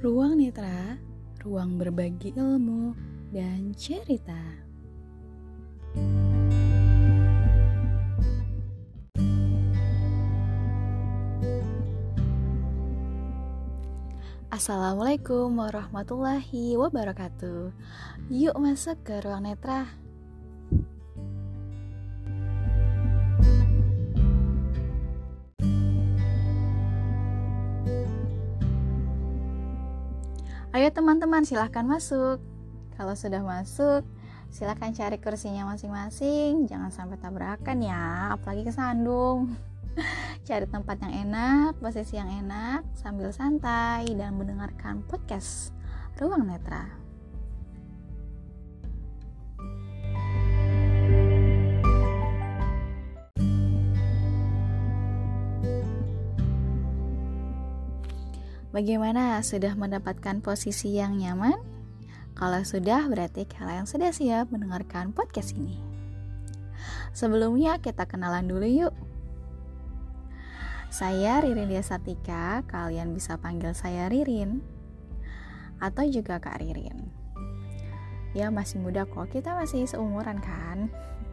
Ruang Netra, ruang berbagi ilmu dan cerita. Assalamualaikum warahmatullahi wabarakatuh. Yuk masuk ke ruang netra. Ayo teman-teman silahkan masuk. Kalau sudah masuk silahkan cari kursinya masing-masing. Jangan sampai tabrakan ya Apalagi kesandung Cari tempat yang enak, posisi yang enak Sambil santai dan mendengarkan podcast Ruang Netra Bagaimana? Sudah mendapatkan posisi yang nyaman? Kalau sudah, berarti kalian sudah siap mendengarkan podcast ini. Sebelumnya, kita kenalan dulu yuk. Saya Ririn Desatika, kalian bisa panggil saya Ririn atau juga Kak Ririn. Ya masih muda kok, kita masih seumuran kan.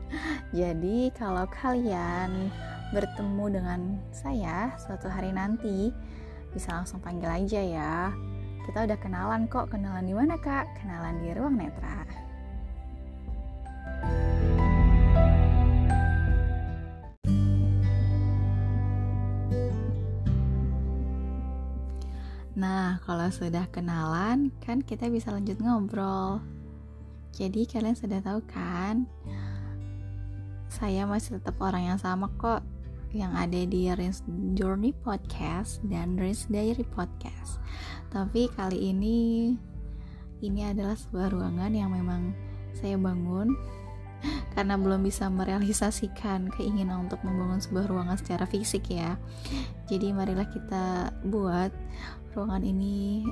Jadi kalau kalian bertemu dengan saya suatu hari nanti, bisa langsung panggil aja ya. Kita udah kenalan kok, kenalan di mana kak? Kenalan di ruang netra. Nah, kalau sudah kenalan, kan kita bisa lanjut ngobrol. Jadi kalian sudah tahu kan? Saya masih tetap orang yang sama kok yang ada di Rins Journey Podcast dan Rins Diary Podcast. Tapi kali ini ini adalah sebuah ruangan yang memang saya bangun karena belum bisa merealisasikan keinginan untuk membangun sebuah ruangan secara fisik ya. Jadi marilah kita buat ruangan ini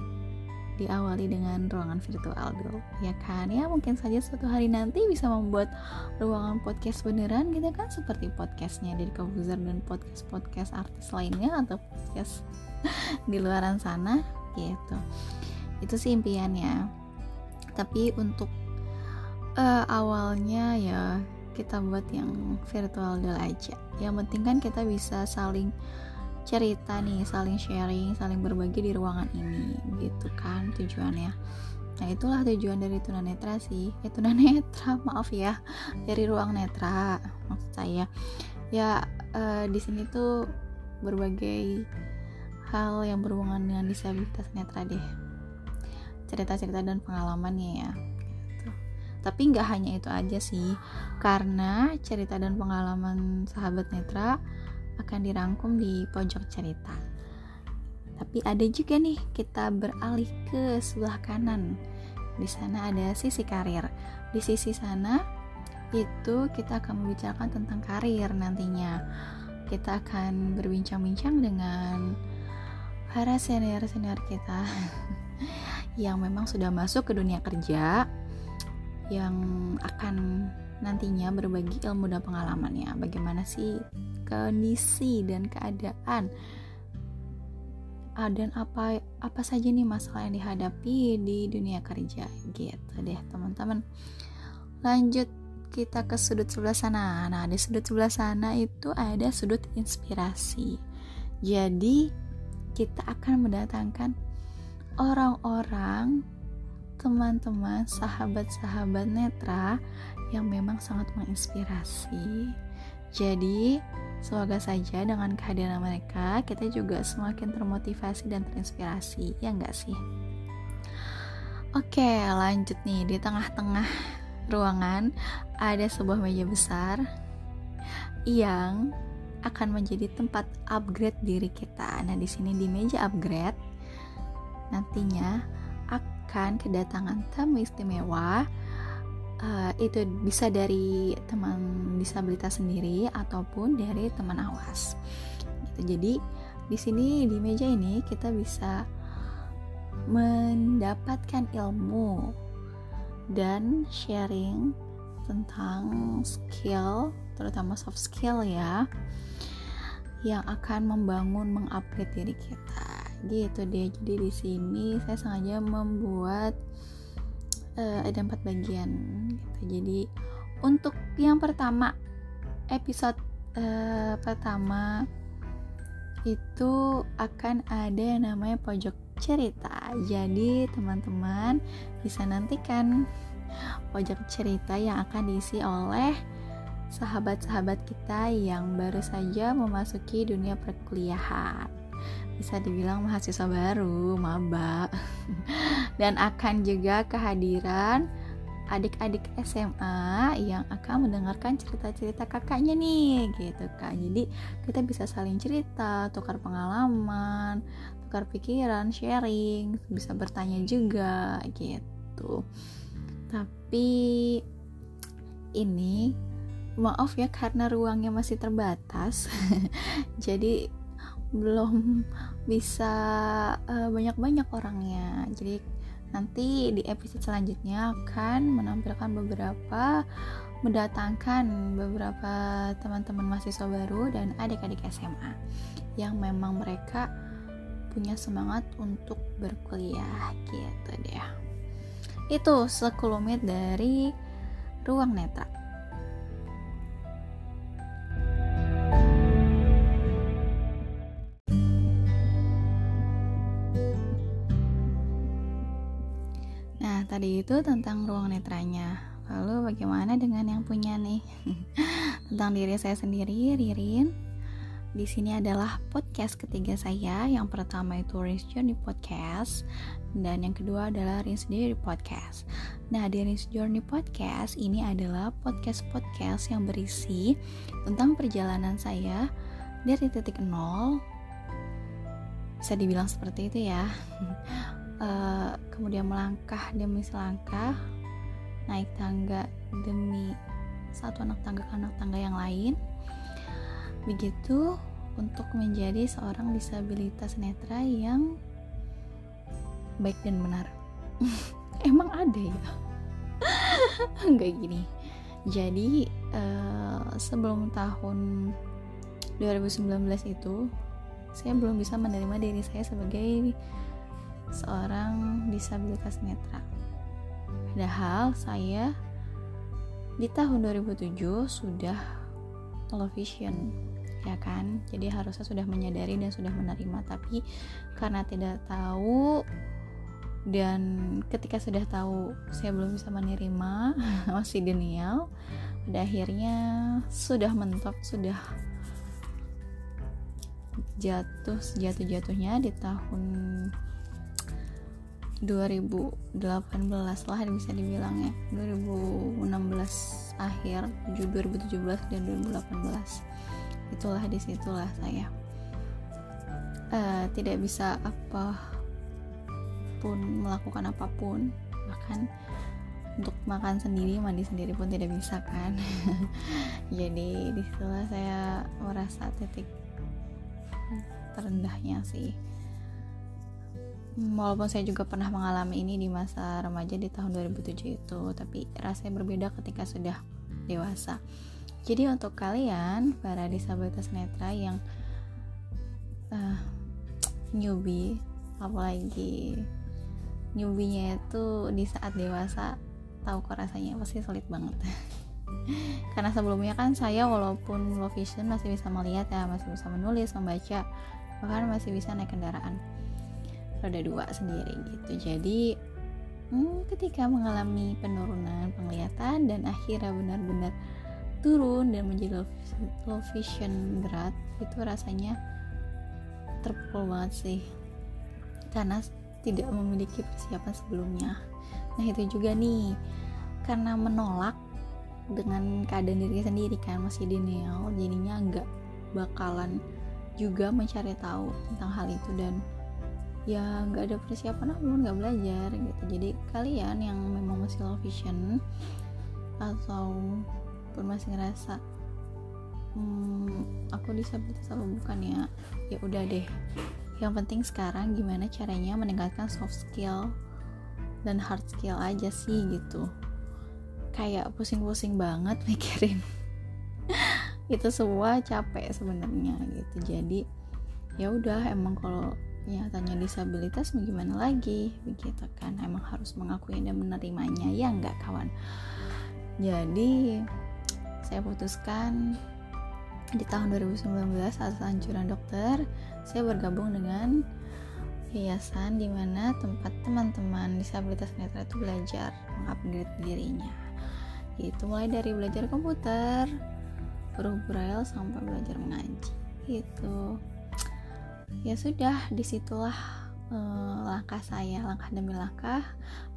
diawali dengan ruangan virtual dulu ya kan? Ya mungkin saja suatu hari nanti bisa membuat ruangan podcast beneran gitu kan? Seperti podcastnya dari Kabuzer dan podcast podcast artis lainnya atau podcast di luaran sana gitu. Itu sih impiannya. Tapi untuk uh, awalnya ya kita buat yang virtual dulu aja. Yang penting kan kita bisa saling cerita nih saling sharing saling berbagi di ruangan ini gitu kan tujuannya. Nah itulah tujuan dari tunanetra sih. Eh tunanetra maaf ya dari ruang netra maksud saya. Ya uh, di sini tuh berbagai hal yang berhubungan dengan disabilitas netra deh. Cerita-cerita dan pengalamannya ya gitu. tapi nggak hanya itu aja sih karena cerita dan pengalaman sahabat netra akan dirangkum di pojok cerita. Tapi ada juga nih kita beralih ke sebelah kanan. Di sana ada sisi karir. Di sisi sana itu kita akan membicarakan tentang karir nantinya. Kita akan berbincang-bincang dengan para senior-senior kita yang memang sudah masuk ke dunia kerja yang akan nantinya berbagi ilmu dan pengalamannya. Bagaimana sih kondisi dan keadaan? Ah, dan apa apa saja nih masalah yang dihadapi di dunia kerja? Gitu deh teman-teman. Lanjut kita ke sudut sebelah sana. Nah di sudut sebelah sana itu ada sudut inspirasi. Jadi kita akan mendatangkan orang-orang teman-teman sahabat-sahabat netra yang memang sangat menginspirasi jadi Semoga saja dengan kehadiran mereka kita juga semakin termotivasi dan terinspirasi, ya enggak sih? Oke, lanjut nih di tengah-tengah ruangan ada sebuah meja besar yang akan menjadi tempat upgrade diri kita. Nah, di sini di meja upgrade nantinya akan kedatangan tamu istimewa uh, itu bisa dari teman disabilitas sendiri ataupun dari teman awas. Gitu. Jadi di sini di meja ini kita bisa mendapatkan ilmu dan sharing tentang skill, terutama soft skill ya, yang akan membangun mengupgrade diri kita gitu deh. Jadi di sini saya sengaja membuat uh, ada empat bagian gitu. Jadi untuk yang pertama episode uh, pertama itu akan ada yang namanya pojok cerita. Jadi teman-teman bisa nantikan pojok cerita yang akan diisi oleh sahabat-sahabat kita yang baru saja memasuki dunia perkuliahan bisa dibilang mahasiswa baru, maba. Dan akan juga kehadiran adik-adik SMA yang akan mendengarkan cerita-cerita kakaknya nih gitu kan jadi kita bisa saling cerita tukar pengalaman tukar pikiran sharing bisa bertanya juga gitu. Tapi ini maaf ya karena ruangnya masih terbatas. Jadi belum bisa uh, banyak-banyak orangnya. Jadi nanti di episode selanjutnya akan menampilkan beberapa mendatangkan beberapa teman-teman mahasiswa baru dan adik-adik SMA yang memang mereka punya semangat untuk berkuliah gitu deh. Itu sekelumit dari ruang netra tadi itu tentang ruang netranya. Lalu bagaimana dengan yang punya nih? tentang diri saya sendiri, Ririn. Di sini adalah podcast ketiga saya. Yang pertama itu Rins Journey Podcast dan yang kedua adalah Rins Journey Podcast. Nah, di Rins Journey Podcast ini adalah podcast-podcast yang berisi tentang perjalanan saya dari titik nol bisa dibilang seperti itu ya uh, kemudian melangkah demi selangkah naik tangga demi satu anak tangga ke anak tangga yang lain. Begitu untuk menjadi seorang disabilitas netra yang baik dan benar. Emang ada ya? Enggak gini. Jadi uh, sebelum tahun 2019 itu saya belum bisa menerima diri saya sebagai seorang disabilitas netra. Padahal saya di tahun 2007 sudah television ya kan jadi harusnya sudah menyadari dan sudah menerima tapi karena tidak tahu dan ketika sudah tahu saya belum bisa menerima masih denial pada akhirnya sudah mentok sudah jatuh sejatuh jatuhnya di tahun 2018 lah bisa dibilang ya. 2016 akhir 2017 dan 2018 itulah di situlah saya. Uh, tidak bisa apa pun melakukan apa pun bahkan untuk makan sendiri mandi sendiri pun tidak bisa kan? Jadi di situlah saya merasa titik terendahnya sih walaupun saya juga pernah mengalami ini di masa remaja di tahun 2007 itu tapi rasanya berbeda ketika sudah dewasa. Jadi untuk kalian para disabilitas netra yang uh, newbie apalagi newbie-nya itu di saat dewasa tahu kok rasanya pasti sulit banget. Karena sebelumnya kan saya walaupun low vision masih bisa melihat ya masih bisa menulis membaca bahkan masih bisa naik kendaraan roda dua sendiri gitu. Jadi hmm, ketika mengalami penurunan penglihatan dan akhirnya benar-benar turun dan menjadi low vision berat itu rasanya terpukul banget sih. Karena tidak memiliki persiapan sebelumnya. Nah itu juga nih. Karena menolak dengan keadaan diri sendiri kan masih denial jadinya nggak bakalan juga mencari tahu tentang hal itu dan ya nggak ada persiapan apa pun nggak belajar gitu. Jadi kalian yang memang masih low vision atau pun masih ngerasa hmm, aku disabilitas apa bukan ya? Ya udah deh. Yang penting sekarang gimana caranya meningkatkan soft skill dan hard skill aja sih gitu. Kayak pusing-pusing banget mikirin. Itu semua capek sebenarnya gitu. Jadi ya udah emang kalau nyatanya disabilitas bagaimana lagi? Begitu kan emang harus mengakui dan menerimanya. Ya enggak kawan. Jadi saya putuskan di tahun 2019 saat anjuran dokter saya bergabung dengan yayasan di mana tempat teman-teman disabilitas netra itu belajar mengupgrade dirinya. Gitu mulai dari belajar komputer huruf braille sampai belajar mengaji gitu ya sudah di situlah uh, langkah saya langkah demi langkah.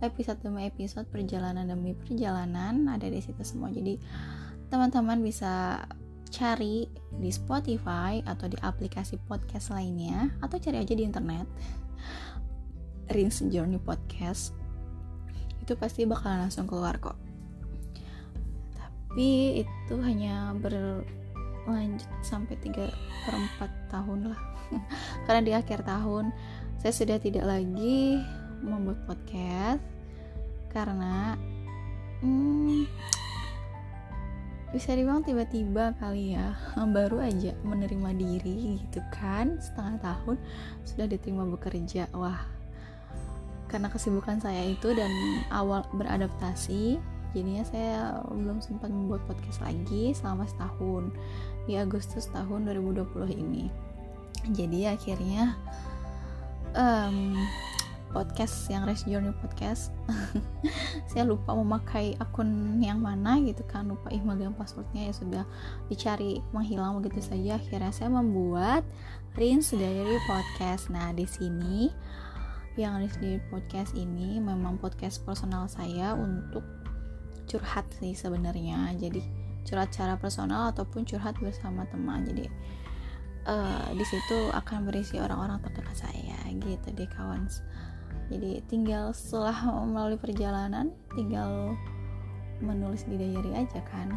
Episode demi episode perjalanan demi perjalanan ada di situ semua. Jadi teman-teman bisa cari di Spotify atau di aplikasi podcast lainnya atau cari aja di internet. Rins Journey Podcast. Itu pasti bakalan langsung keluar kok. Tapi itu hanya berlanjut sampai 3 per 4 tahun lah. Karena di akhir tahun saya sudah tidak lagi membuat podcast karena hmm, bisa dibilang tiba-tiba kali ya baru aja menerima diri gitu kan. Setengah tahun sudah diterima bekerja. Wah karena kesibukan saya itu dan awal beradaptasi jadinya saya belum sempat membuat podcast lagi selama setahun di Agustus tahun 2020 ini. Jadi akhirnya um, podcast yang Race Journey Podcast saya lupa memakai akun yang mana gitu kan lupa email dan passwordnya ya sudah dicari menghilang begitu saja. Akhirnya saya membuat Rins Diary Podcast. Nah di sini yang Rins Diary Podcast ini memang podcast personal saya untuk curhat sih sebenarnya. Jadi curhat secara personal ataupun curhat bersama teman. Jadi uh, di situ akan berisi orang-orang terdekat saya gitu deh kawan. Jadi tinggal setelah melalui perjalanan tinggal menulis di diary aja kan.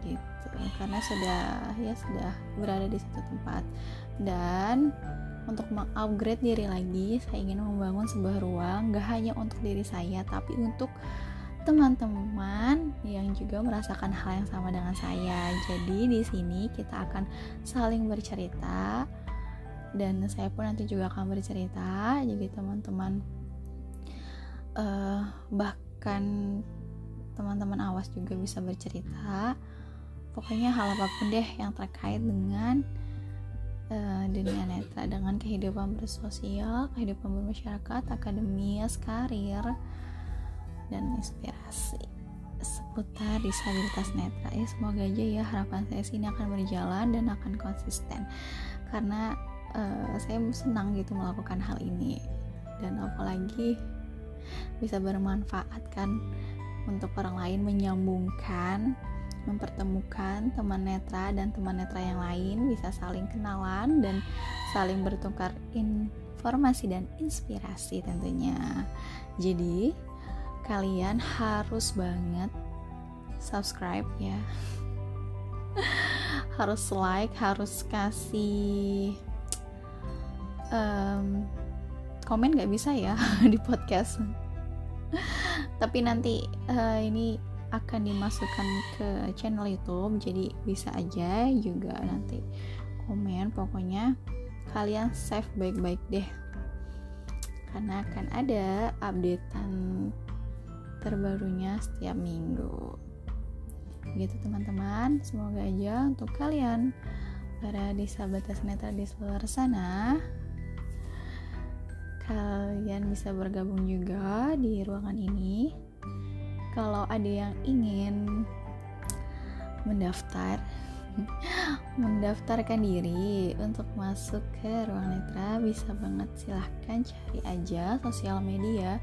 Gitu. Karena sudah ya sudah berada di situ tempat. Dan untuk mengupgrade diri lagi saya ingin membangun sebuah ruang gak hanya untuk diri saya tapi untuk teman-teman yang juga merasakan hal yang sama dengan saya. Jadi di sini kita akan saling bercerita dan saya pun nanti juga akan bercerita. Jadi teman-teman uh, bahkan teman-teman awas juga bisa bercerita. Pokoknya hal apa pun deh yang terkait dengan uh, dunia netra dengan kehidupan bersosial, kehidupan bermasyarakat, akademis, karir, dan inspirasi. Seputar disabilitas netra ya semoga aja ya harapan saya sini akan berjalan dan akan konsisten. Karena uh, saya senang gitu melakukan hal ini. Dan apalagi bisa bermanfaat kan untuk orang lain menyambungkan mempertemukan teman netra dan teman netra yang lain bisa saling kenalan dan saling bertukar informasi dan inspirasi tentunya. Jadi kalian harus banget subscribe ya. Harus like harus kasih um, komen nggak bisa ya di podcast. Tapi nanti uh, ini akan dimasukkan ke channel YouTube jadi bisa aja juga nanti komen. Pokoknya kalian save baik-baik deh. Karena akan ada updatean terbarunya setiap minggu. Gitu teman-teman. Semoga aja untuk kalian para disabilitas netra di luar sana kalian bisa bergabung juga di ruangan ini. Kalau ada yang ingin mendaftar mendaftarkan diri untuk masuk ke ruang netra bisa banget silahkan cari aja sosial media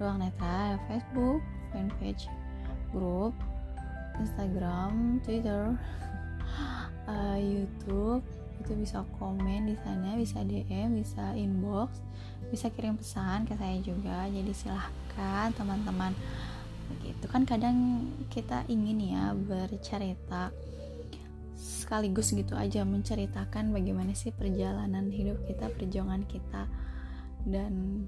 ruang netra Facebook fanpage grup Instagram Twitter uh, YouTube. Itu bisa komen di sana bisa DM bisa inbox bisa kirim pesan ke saya juga. Jadi silahkan teman-teman. Begitu. Kan kadang kita ingin ya bercerita sekaligus gitu aja menceritakan bagaimana sih perjalanan hidup kita perjuangan kita. Dan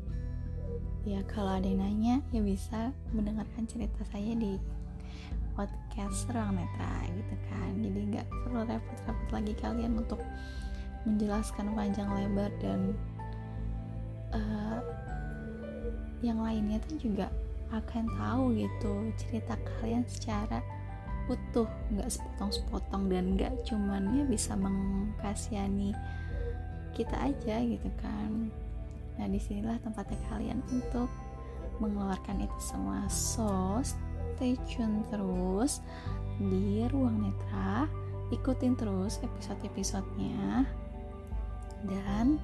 ya kalau ada yang nanya ya bisa mendengarkan cerita saya di podcast Ruang Netra gitu kan. Jadi nggak perlu repot-repot lagi kalian untuk menjelaskan panjang lebar dan uh, yang lainnya tuh juga akan tahu gitu cerita kalian secara utuh. Nggak sepotong-sepotong dan nggak cuman ya bisa mengkasihani kita aja gitu kan nah di sinilah tempatnya kalian untuk mengeluarkan itu semua. So stay tune terus di ruang netra. Ikutin terus episode-episodenya. Dan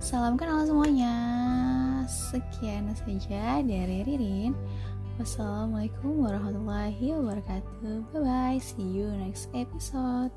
salam kenal semuanya. Sekian saja dari Ririn. Wassalamualaikum warahmatullahi wabarakatuh. Bye bye see you next episode